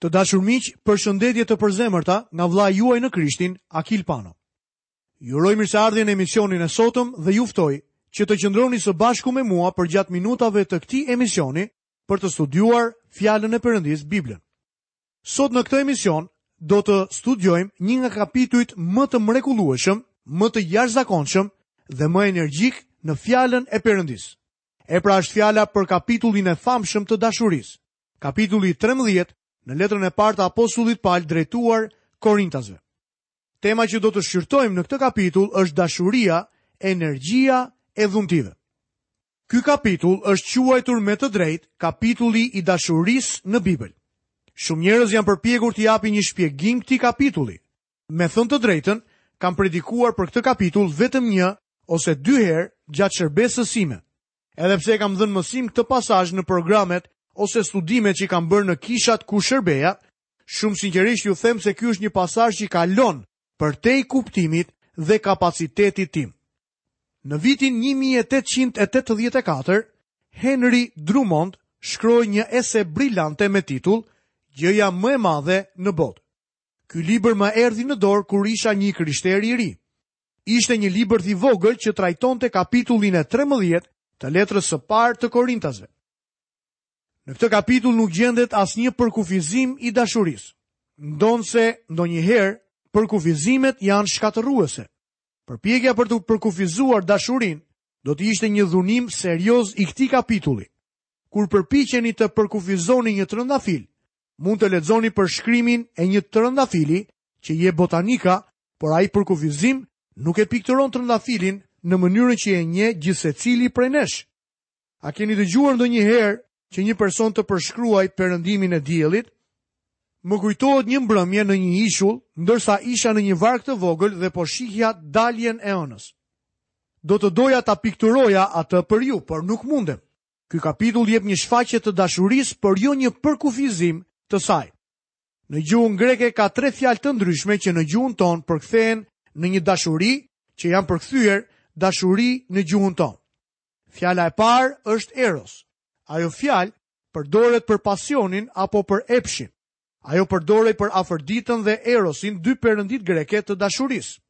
Të dashur miq, përshëndetje të përzemërta nga vëllai juaj në Krishtin, Akil Pano. Ju uroj mirëseardhjen në emisionin e sotëm dhe ju ftoj që të qëndroni së bashku me mua përgjatë minutave të këtij emisioni për të studiuar Fjalën e Perëndisë, Biblën. Sot në këtë emision do të studiojmë një nga kapitujt më të mrekullueshëm, më të jashtëzakonshëm dhe më energjik në Fjalën e Perëndisë. E pra është fjala për kapitullin e famshëm të dashurisë. Kapitulli trembëdhjetë, në letrën e parë të apostullit Paul drejtuar Korintasve. Tema që do të shqyrtojmë në këtë kapitull është dashuria, energjia e dhuntive. Ky kapitull është quajtur me të drejtë kapitulli i dashurisë në Bibël. Shumë njerëz janë përpjekur të japin një shpjegim këtij kapitulli. Me thënë të drejtën, kam predikuar për këtë kapitull vetëm një ose dy herë gjatë shërbesës sime. Edhe pse e kam dhënë mësim këtë pasazh në programet ose studimet që kam bërë në kishat ku shërbeja, shumë sinqerisht ju them se ky është një pasazh që kalon përtej kuptimit dhe kapacitetit tim. Në vitin 1884, Henry Drummond shkroi një ese brilante me titull Gjëja më e madhe në botë. Ky libër më erdhi në dorë kur isha një krishterë i ri. Ishte një libërth i vogël që trajtonte kapitullin e trembëdhjetë të Letrës së Parë të Korintasve. Në këtë kapitull nuk gjendet asnjë përkufizim i dashurisë, ndonëse ndonjëherë përkufizimet janë shkatërruese. Përpjekja për të përkufizuar dashurinë do të ishte një dhunim serioz i këtij kapitulli. Kur përpiqeni të përkufizoni një trëndafil, mund të lexoni përshkrimin e një trëndafili që jep botanika, por ai përkufizim nuk e pikturon trëndafilin në mënyrën që e njeh gjithsecili prej nesh. A keni dëgjuar ndonjëherë që një person të përshkruajë perëndimin e diellit? Më kujtohet një mbrëmje në një ishull, ndërsa isha në një varkë të vogël dhe po shihja daljen e hënës. Do të doja ta pikturoja atë për ju, por nuk mundem. Ky kapitull jep një shfaqje të dashurisë, por jo një përkufizim të saj. Në gjuhën greke ka tre fjalë të ndryshme që në gjuhën tonë përkthehen në një dashuri që janë përkthyer dashuri në gjuhën tonë. Fjala e parë është eros. Ajo fjalë përdoret për pasionin apo për epshin. Ajo përdorej për Afërditën dhe Erosin, dy perënditë greke të dashurisë.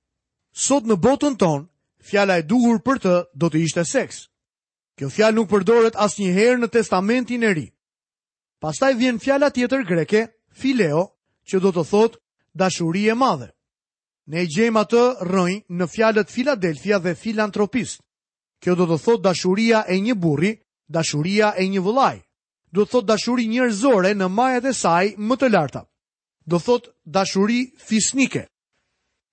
Sot në botën tonë, fjala e duhur për të do të ishte seks. Kjo fjalë nuk përdoret asnjëherë në Testamentin e Ri. Pastaj vjen fjala tjetër greke, fileo, që do të thotë dashuri e madhe. Ne e gjejmë atë rrënjë në fjalët Filadelfia dhe filantropist. Kjo do të thotë dashuria e një burri, dashuria e një vëllai. Do të thotë dashuri njerëzore në majat e saj më të larta. Do thotë dashuri fisnike,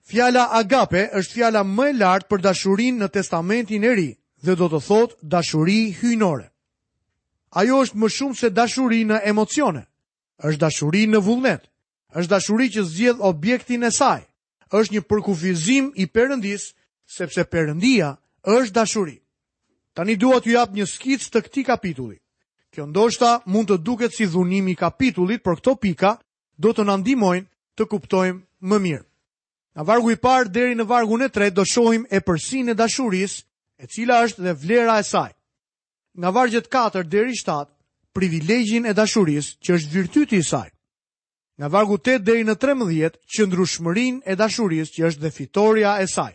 Fjala agape është fjala më e lartë për dashurinë në Testamentin e Ri dhe do të thotë dashuri hyjnore. Ajo është më shumë se dashuri në emocione. Është dashuri në vullnet. Është dashuri që zgjedh objektin e saj. Është një përkufizim i Perëndisë, sepse Perëndia është dashuri. Tani dua t'ju jap një skicë të këtij kapitulli. Kjo ndoshta mund të duket si dhunim i kapitullit, por këto pika, do të na ndihmojnë të kuptojmë më mirë. Nga vargu i parë deri në vargun e tretë do shohim epërsinë e dashurisë, e cila është dhe vlera e saj. Nga vargjet 4 deri 7, privilegjin e dashurisë që është virtyti i saj. Nga vargu 8 deri në 13, qëndrueshmërinë e dashurisë që është dhe fitorja e saj.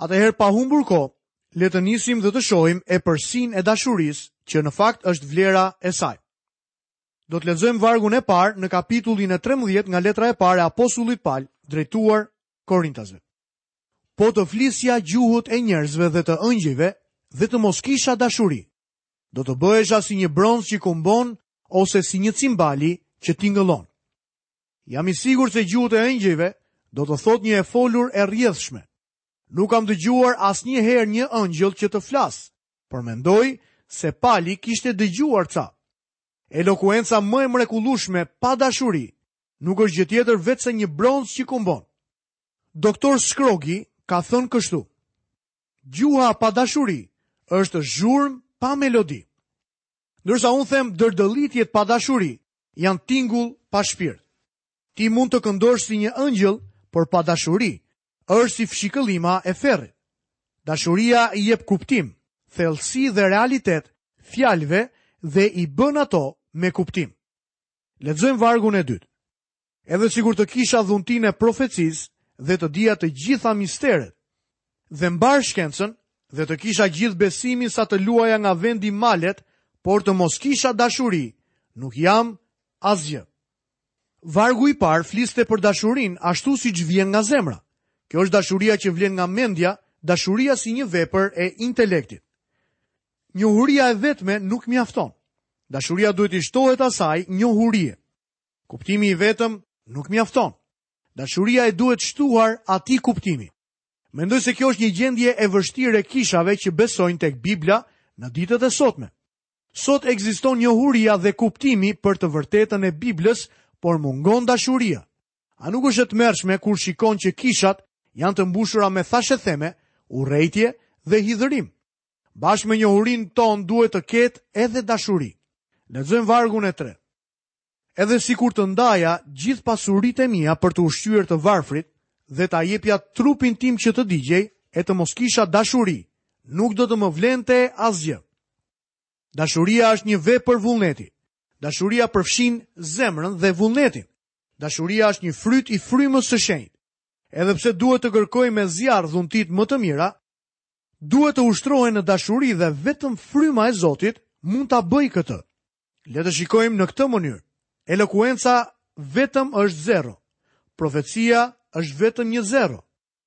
Atëherë pa humbur kohë, le të nisim dhe të shohim epërsinë e dashurisë që në fakt është vlera e saj. Do të lexojmë vargun e parë në kapitullin e 13 nga letra e parë e apostullit Pal, drejtuar Korintasve. Po të flisja gjuhët e njerëzve dhe të engjëjve dhe të mos kisha dashuri, do të bëhesha si një bronz që kumbon ose si një cimbali që tingëllon. Jam i sigurt se gjuhët e engjëjve do të thotë një e folur e rrjedhshme. Nuk kam dëgjuar asnjëherë një engjëll që të flasë, por mendoj se Pali kishte dëgjuar ca. Elokuenca më e mrekullueshme pa dashuri nuk është gjë tjetër veçse një bronz që kumbon. Doktor Skrogi ka thënë kështu: Gjuha pa dashuri është zhurmë pa melodi. Ndërsa unë them dërdëllitjet pa dashuri janë tingull pa shpirt. Ti mund të këndosh si një engjëll, por pa dashuri, Është si fshikëllima e ferrit. Dashuria i jep kuptim, thellësi dhe realitet fjalëve dhe i bën ato me kuptim. Lexojmë vargun e dytë. Edhe sikur të kisha dhuntinë e profecisë dhe të dija të gjitha misteret dhe mbarë shkencën dhe të kisha gjithë besimin sa të luaja nga vendi malet, por të mos kisha dashuri, nuk jam asgjë. Vargu i parë fliste për dashurinë ashtu siç vjen nga zemra. Kjo është dashuria që vlen nga mendja, dashuria si një vepër e intelektit. Njohuria e vetme nuk mjafton. Dashuria duhet t'i shtohet asaj njohurie. Kuptimi i vetëm nuk mjafton. Dashuria i duhet shtuar atij kuptimi. Mendoj se kjo është një gjendje e vështirë e kishave që besojnë tek Bibla në ditët e sotme. Sot ekziston njohuria dhe kuptimi për të vërtetën e Biblës, por mungon dashuria. A nuk është e tmerrshme kur shikon që kishat janë të mbushura me thashetheme, urrejtje dhe hidhërim? Bashkë me njohurinë tonë duhet të ketë edhe dashuri. Lexojmë vargun e tre. Edhe sikur të ndaja gjithë pasuritë e mia për të ushqyer të varfrit dhe ta jepja trupin tim që të digjej e të mos kisha dashuri, nuk do të më vlente asgjë. Dashuria është një vepër vullneti. Dashuria përfshin zemrën dhe vullnetin. Dashuria është një fryt i frymës së shenjtë. Edhe pse duhet të kërkojmë me zjarr dhuntitë më të mira, Duhet të ushtrohen në dashuri dhe vetëm fryma e Zotit mund ta bëjë këtë. Le të shikojmë në këtë mënyrë. Elokuenca vetëm është zero. Profecia është vetëm një zero.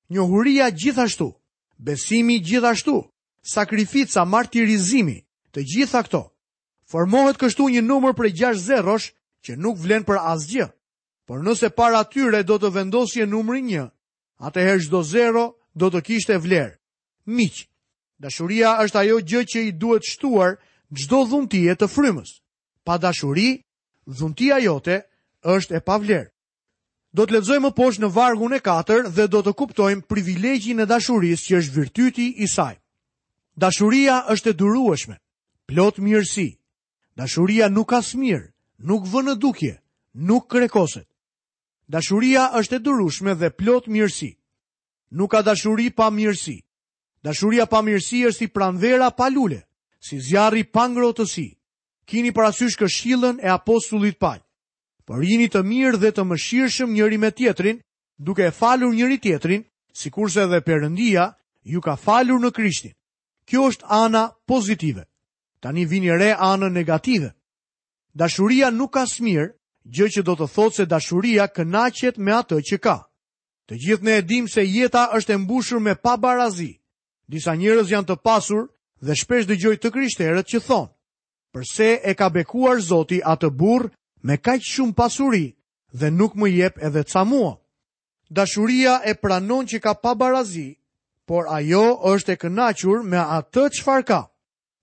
Njohuria gjithashtu. Besimi gjithashtu. Sakrifica, martirizimi, të gjitha këto. Formohet kështu një numër prej 6 zerosh që nuk vlen për asgjë. Por nëse para tyre do të vendosje numrin 1, Atëherë çdo zero do të kishte vlerë. Miq, dashuria është ajo gjë që i duhet shtuar çdo dhuntie të frymës. Pa dashuri, dhuntia jote është e pavlerë. Do të lexojmë më poshtë në vargun e 4 dhe do të kuptojmë privilegjin e dashurisë që është virtyti i saj. Dashuria është e durueshme, plot mirësi. Dashuria nuk ka smirë, nuk vë në dukje, nuk krekoset. Dashuria është e durueshme dhe plot mirësi. Nuk ka dashuri pa mirësi. Dashuria pa mirësi është si pranvera pa lule, si zjarri pa ngrohtësi. Kini parasysh këshillën e apostullit Pal. Por jini të mirë dhe të mëshirshëm njëri me tjetrin, duke e falur njëri tjetrin, sikurse edhe Perëndia ju ka falur në Krishtin. Kjo është ana pozitive. Tani vini re anën negative. Dashuria nuk ka smirë, gjë që do të thotë se dashuria kënaqet me atë që ka. Të gjithë ne e dimë se jeta është e mbushur me pabarazi. Disa njerëz janë të pasur dhe shpesh dëgjoj të krishterët që thonë: "Përse e ka bekuar Zoti atë burrë me kaq shumë pasuri dhe nuk më jep edhe ca mua?" Dashuria e pranon që ka pabarazi, por ajo është e kënaqur me atë çfarë ka.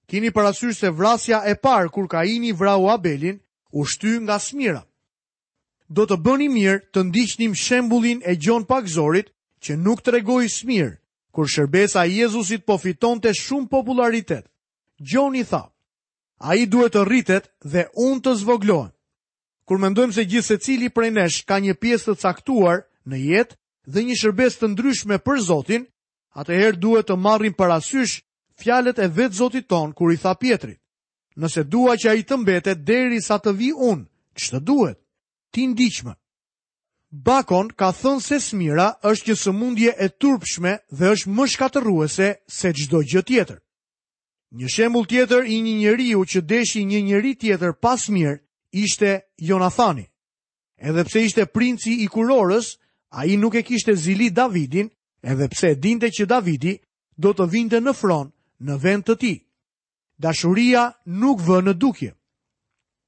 Kini parasysh se vrasja e parë kur Kaini vrau Abelin u shty nga smira. Do të bënim mirë të ndiqnim shembullin e Gjon Pagëzorit që nuk tregoi smirë, kur shërbesa e Jezusit po fitonte shumë popullaritet. Gjoni tha, ai duhet të rritet dhe unë të zvogëlohem. Kur mendojmë se gjithsecili prej nesh ka një pjesë të caktuar në jetë dhe një shërbesë të ndryshme për Zotin, atëherë duhet të marrim parasysh fjalët e vetë Zotit tonë kur i tha Pjetrit, nëse dua që ai të mbetet derisa të vij unë, ç'të duhet, ti ndiqmë. Bakon ka thënë se smira është një sëmundje e turpshme dhe është më shkatërruese se çdo gjë tjetër. Një shembull tjetër i një njeriu që deshi një njeri tjetër pa smirë ishte Jonathani. Edhe pse ishte princi i kurorës, ai nuk e kishte zili Davidin, edhe pse e dinte që Davidi do të vinte në fron në vend të tij. Dashuria nuk vë në dukje.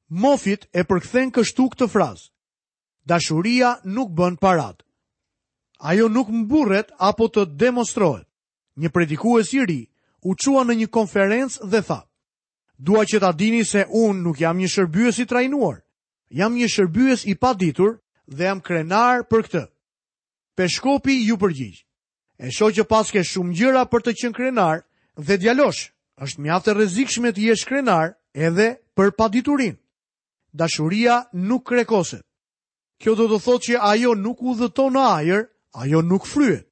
Mofit e përkthen kështu këtë frazë. Dashuria nuk bën paradë. Ajo nuk mburret apo të demonstrohet. Një predikues i ri u çua në një konferencë dhe tha: Dua që ta dini se unë nuk jam një shërbyes i trajnuar. Jam një shërbyes i paditur dhe jam krenar për këtë. Peshkopi iu përgjigj. E shoh që paske shumë gjëra për të qenë krenar dhe djalosh, është mjaft e rrezikshme të jesh krenar edhe për paditurinë. Dashuria nuk krekoset. Kjo do të thotë që ajo nuk udhëton në ajër, ajo nuk fryhet.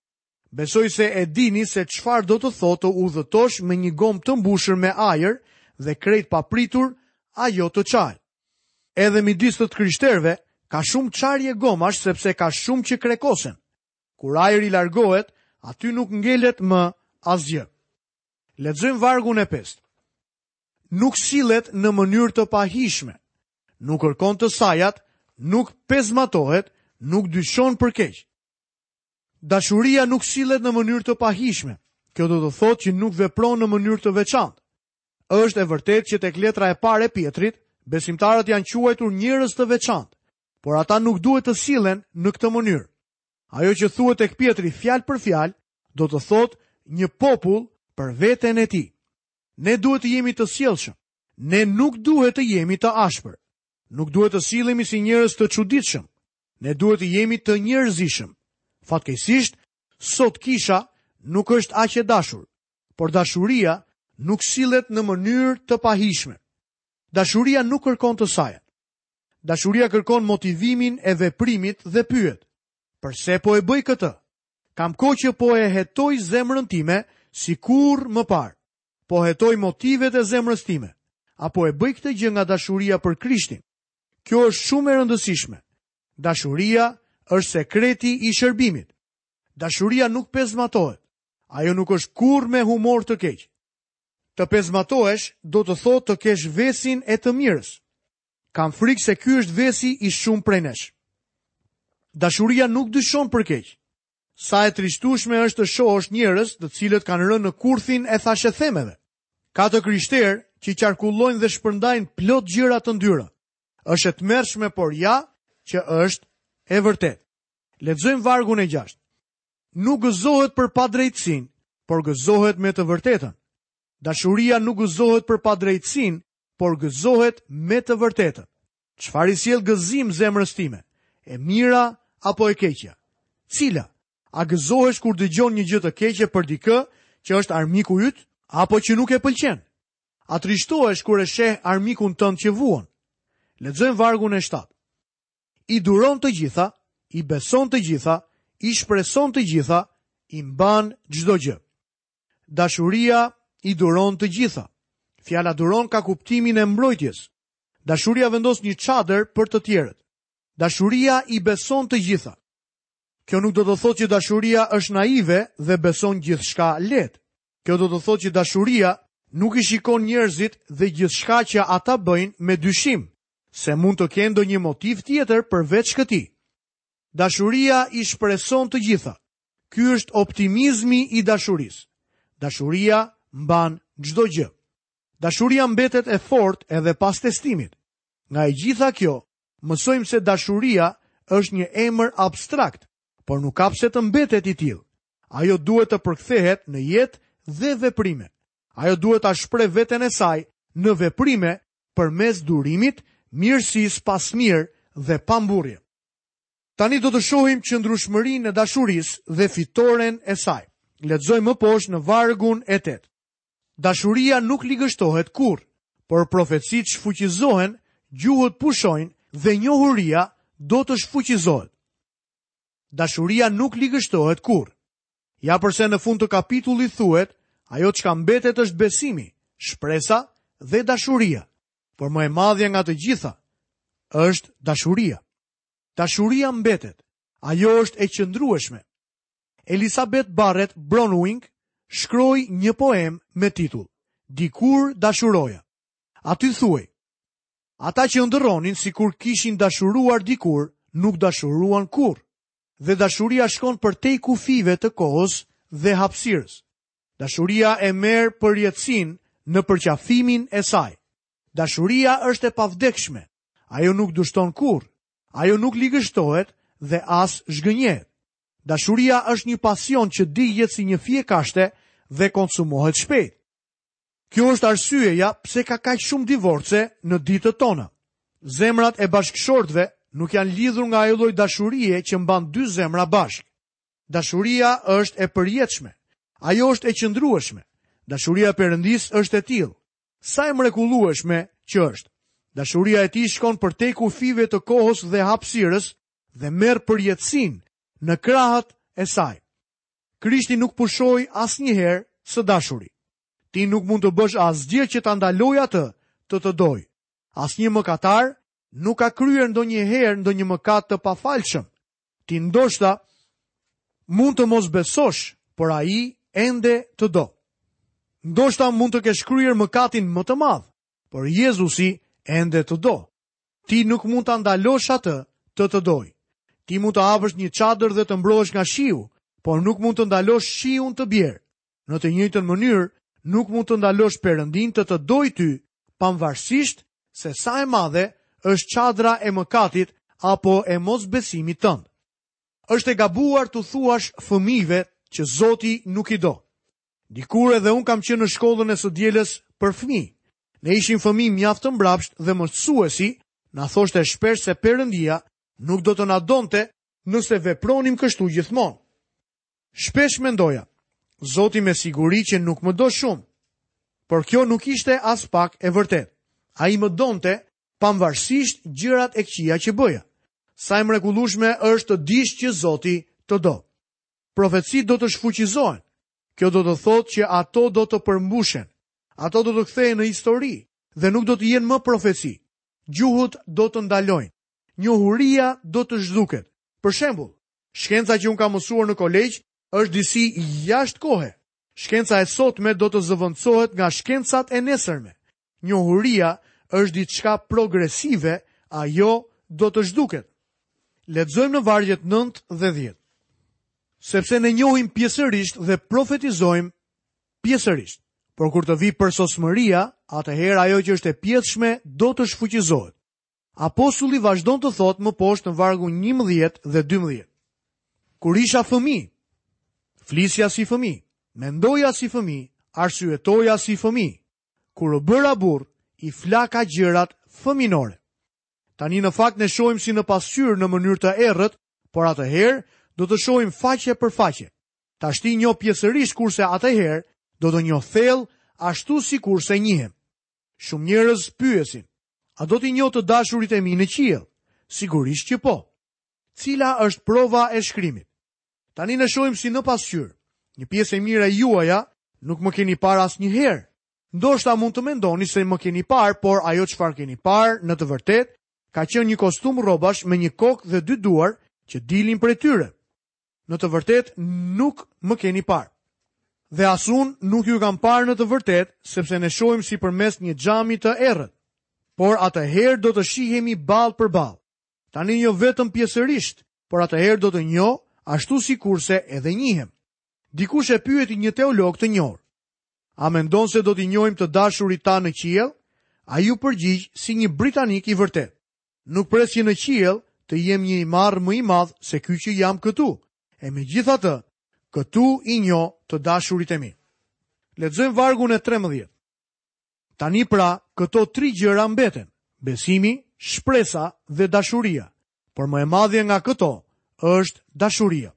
Besoj se e dini se çfarë do të thotë të udhëtosh me një gomë të mbushur me ajër dhe krejt papritur ajo të çajë. Edhe midis të të krishterëve ka shumë çarje gomash sepse ka shumë që krekosen. Kur ajri largohet, aty nuk ngelet më asgjë. Lexojmë vargun e 5. Nuk sillet në mënyrë të pahijshme, nuk kërkon të sajat, nuk pezmatohet, nuk dyshon për keq. Dashuria nuk sillet në mënyrë të pahijshme. Kjo do të thotë që nuk vepron në mënyrë të veçantë. Është e vërtetë që tek letra e parë e Pjetrit, besimtarët janë quajtur njerëz të veçantë, por ata nuk duhet të sillen në këtë mënyrë. Ajo që thuhet tek Pjetri fjalë për fjalë, do të thotë një popull për veten e tij. Ne duhet të jemi të sjellshëm. Ne nuk duhet të jemi të ashpër. Nuk duhet të sillemi si njerëz të çuditshëm. Ne duhet të jemi të njerëzishëm. Fatkeqësisht, sot kisha nuk është aq e dashur, por dashuria nuk sillet në mënyrë të pahijshme. Dashuria nuk kërkon të sajën. Dashuria kërkon motivimin e veprimit dhe pyet: Përse po e bëj këtë? Kam kohë që po e hetoj zemrën time si kurrë më parë. Po hetoj motivet e zemrës time, a po e bëj këtë gjë nga dashuria për Krishtin? Kjo është shumë e rëndësishme. Dashuria është sekreti i shërbimit. Dashuria nuk pezmatohet. Ajo nuk është kurrë me humor të keq. Të pezmatohesh do të thotë të kesh vesin e të mirës. Kam frikë se ky është vesi i shumë prej nesh. Dashuria nuk dyshon për keq. Sa e trishtueshme është të shohësh njerëz të cilët kanë rënë në kurthin e thashethemeve. Ka të krishterë që qarkullojnë dhe shpërndajnë plot gjëra të ndyra. Është e tmerrshme, por ja që është e vërtetë. Lexojmë vargun e 6. Nuk gëzohet për padrejtësinë, por gëzohet me të vërtetën. Dashuria nuk gëzohet për padrejtësinë, por gëzohet me të vërtetën. Çfarë i sjell gëzim zemrës time? E mira apo e keqja? Cila? A gëzohesh kur dëgjon një gjë të keqe për dikë që është armiku yt apo që nuk e pëlqen? A trishtohesh kur e sheh armikun tënd që vuan? Lexojmë vargun e 7. I duron të gjitha, i beson të gjitha, i shpreson të gjitha, i mban çdo gjë. Dashuria i duron të gjitha. Fjala duron ka kuptimin e mbrojtjes. Dashuria vendos një çadër për të tjerët. Dashuria i beson të gjitha. Kjo nuk do të thotë që dashuria është naive dhe beson gjithçka lehtë. Kjo do të thotë që dashuria nuk i shikon njerëzit dhe gjithçka që ata bëjnë me dyshim, se mund të kenë ndonjë motiv tjetër përveç këtij. Dashuria i shpreson të gjitha. Ky është optimizmi i dashurisë. Dashuria mban çdo gjë. Dashuria mbetet e fortë edhe pas testimit. Nga e gjitha kjo, mësojmë se dashuria është një emër abstrakt, por nuk ka pse të mbetet i tillë. Ajo duhet të përkthehet në jetë dhe veprime. Ajo duhet ta shpreh veten e saj në veprime përmes durimit, mirësisë pa smirë dhe pa mburrje. Tani do të shohim qëndrueshmërinë e dashurisë dhe fitoren e saj. Lexojmë më poshtë në vargun e tetë. Dashuria nuk ligështohet kurrë, por profecitë shfuqizohen, gjuhët pushojnë dhe njohuria do të shfuqizohet. Dashuria nuk ligështohet kurrë. Ja përse në fund të kapitullit thuhet, ajo çka mbetet është besimi, shpresa dhe dashuria, por më e madhja nga të gjitha është dashuria. Dashuria mbetet, ajo është e qëndrueshme. Elisabeth Barrett Browning shkroi një poemë me titull Dikur dashuroja. Aty thuhej: Ata që ëndërronin sikur kishin dashuruar dikur, nuk dashuruan kurrë dhe dashuria shkon përtej kufijve të kohës dhe hapësirës. Dashuria e merr përjetësinë në përqafimin e saj. Dashuria është e pavdekshme, Ajo nuk dështon kurrë. Ajo nuk ligështohet dhe as zhgënjehet. Dashuria është një pasion që digjet si një fije kashte dhe konsumohet shpejt. Kjo është arsyeja pse ka kaq shumë divorce në ditët tona. Zemrat e bashkëshortëve nuk janë lidhur nga ajo lloj dashurie që mban dy zemra bashkë. Dashuria është e përjetshme. Ajo është e qëndrueshme. Dashuria e Perëndisë është e tillë. Sa e mrekullueshme që është. Dashuria e tij shkon përtej kufijve të kohës dhe hapësirës dhe merr përjetësinë në krahët e saj. Krishti nuk pushoi asnjëherë së dashuri. Ti nuk mund të bësh asgjë që ta ndalosh atë të të dojë. Asnjë mëkatar nuk ka kryer ndonjëherë ndonjë mëkat të pafalshëm. Ti ndoshta mund të mos besosh, por ai ende të do. Ndoshta mund të kesh kryer mëkatin më të madh, por Jezusi ende të do. Ti nuk mund ta ndalosh atë të të dojë. Ti mund të hapësh një çadër dhe të mbrohesh nga shiu, por nuk mund të ndalosh shiun të bjerë. Në të njëjtën mënyrë, nuk mund të ndalosh Perëndinë të të dojë ty, pavarësisht se sa e madhe është çadra e mëkatit apo e mosbesimit tënd. Është e gabuar t'u thuash fëmijëve që Zoti nuk i do. Dikur edhe unë kam qenë në shkollën e së dielës për fëmijë. Ne ishim fëmijë mjaft të mbrapshtë dhe mësuesi na thoshte shpesh se Perëndia nuk do të na donte nëse vepronim kështu gjithmonë. Shpesh mendoja, Zoti me siguri që nuk më do shumë, por kjo nuk ishte aspak e vërtetë. Ai më donte, pavarësisht gjërat e këqija që bëja. Sa e mrekullueshme është të dish që Zoti të do. Profecitë do të shfuqizohen. Kjo do të thotë që ato do të përmbushen. Ato do të kthehen në histori dhe nuk do të jenë më profeci. Gjuhët do të ndalojnë. Njohuria do të zhduket. Për shembull, Shkenca që unë kam mësuar në kolegj është disi jashtë kohe. Shkenca e sotme do të zëvendësohet nga shkencat e nesërme. Njohuria është diçka progresive, ajo do të zhduket. Lexojmë në vargjet 9 dhe 10. Sepse ne njohim pjesërisht dhe profetizojmë pjesërisht. Por kur të vijë përsosmëria, atëherë ajo që është e pjesshme do të shfuqizohet. Apostulli vazhdon të thotë më poshtë në vargun 11 dhe 12. Kur isha fëmijë, flisja si fëmijë, mendoja si fëmijë, arsyetoja si fëmijë. Kur u bëra burrë, i flaka gjërat fëminore. Tani në fakt ne shohim si në pasqyrë në mënyrë të errët, por atëherë do të shohim faqe për faqe. Tashti njoh pjesërisht kurse atëherë do të njoh thellë ashtu sikurse njihem. Shumë njerëz pyesin, A do t'i njoh të dashurit e mi në qiell? Sigurisht që po. Cila është prova e shkrimit? Tani ne shohim si në pasqyrë. Një pjesë e mire juaja nuk më keni parë asnjëherë. Ndoshta mund të mendoni se më keni parë, por ajo çfarë keni parë në të vërtetë, ka qenë një kostum rrobash me një kokë dhe dy duar që dilin prej tyre. Në të vërtetë nuk më keni parë. Dhe as unë nuk ju kam parë në të vërtetë, sepse ne shohim si përmes një xhami të errët. Por atëherë do të shihemi ballë për ballë. Tani njoh vetëm pjesërisht, por atëherë do të njoh, ashtu sikurse edhe njihem. Dikush e pyeti një teolog të njohur. A mendon se do t'i njohim të dashurit tanë në qiell? Ai u përgjigj si një britanik i vërtetë. Nuk pres që në qiell të jem një i marrë më i madh se ky që jam këtu, e megjithatë, këtu i njoh të dashurit e mi. Lexojmë vargun e 13. Tani pra, këto tri gjëra mbeten: besimi, shpresa dhe dashuria. Por më e madhja nga këto është dashuria.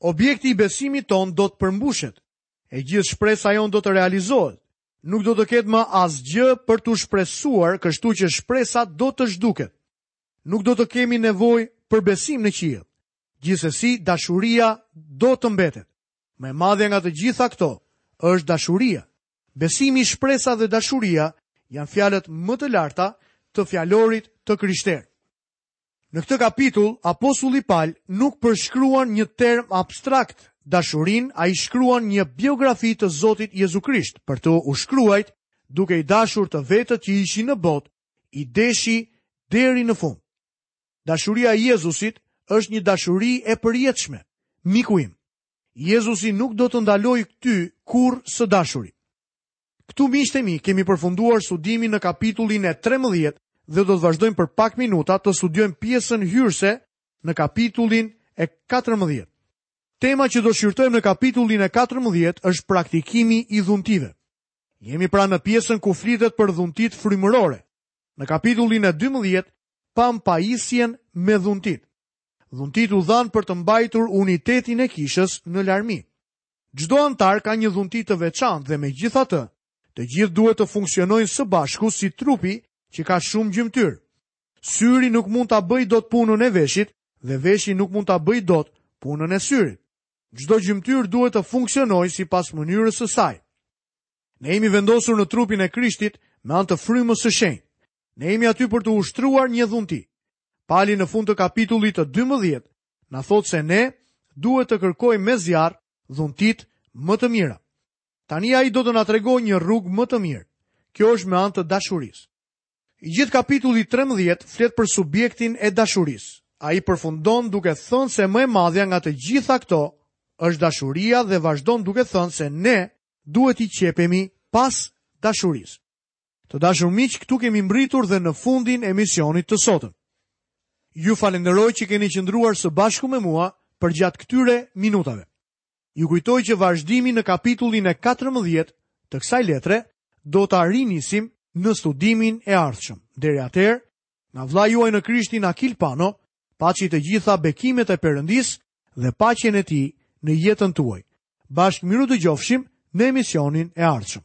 Objekti i besimit tonë do të përmbushet, e gjithë shpresa jonë do të realizohet, Nuk do të ketë më asgjë për t'u shpresuar, kështu që shpresa do të zhduket. Nuk do të kemi nevojë për besim në qiell. Gjithsesi, dashuria do të mbetet. Më e madhja nga të gjitha këto është dashuria. Besimi, shpresa dhe dashuria janë fjalët më të larta të fjalorit të krishterë. Në këtë kapitull, apostulli Pal nuk përshkruan një term abstrakt, dashurinë, ai shkruan një biografi të Zotit Jezu Krisht, për të u shkruajt, duke i dashur të vetët që ishin në botë, i deshi deri në fund. Dashuria e Jezusit është një dashuri e përjetshme. Miku im, Jezusi nuk do të ndalojë kurrë së dashuri. Këtu miqtë e mi kemi përfunduar studimin në kapitullin e 13 dhe do të vazhdojmë për pak minuta të studiojmë pjesën hyrëse në kapitullin e 14. Tema që do të shqyrtojmë në kapitullin e 14 është praktikimi i dhuntive. Jemi pra në pjesën ku flitet për dhuntitë frymërore. Në kapitullin e 12 pamë pajisjen me dhuntitë. Dhuntitë u dhanë për të mbajtur unitetin e kishës në larmi. Çdo anëtar ka një dhunti të veçantë dhe megjithatë, të gjithë duhet të funksionojnë së bashku si trupi që ka shumë gjymtyrë. Syri nuk mund ta bëjë dot punën e veshit dhe veshi nuk mund ta bëjë dot punën e syrit. Çdo gjymtyrë duhet të funksionojë sipas mënyrës së saj. Ne jemi vendosur në trupin e Krishtit me anë të frymës së shenjtë. Ne jemi aty për të ushtruar një dhunti. Pali në fund të kapitullit të 12 na thotë se ne duhet të kërkojmë me zjarr dhuntitë më të mira. Tani ai do të na tregojë një rrugë më të mirë. Kjo është me anë të dashurisë. I gjithë kapitulli 13 flet për subjektin e dashurisë. Ai përfundon duke thënë se më e madhja nga të gjitha këto është dashuria dhe vazhdon duke thënë se ne duhet t'i qepemi pas dashurisë. Të dashur miq, këtu kemi mbërritur dhe në fundin e emisionit të sotëm. Ju falenderoj që keni qëndruar së bashku me mua përgjatë këtyre minutave. Ju kujtoj që vazhdimin në kapitullin e 14 të kësaj letre do ta rinisim në studimin e ardhshëm. Deri atëherë, nga vëllai juaj në Krishtin Akil Pano, paçi të gjitha bekimet e Perëndisë dhe paqen e tij në jetën tuaj. Bashkë mirudëgjofshim në emisionin e ardhshëm.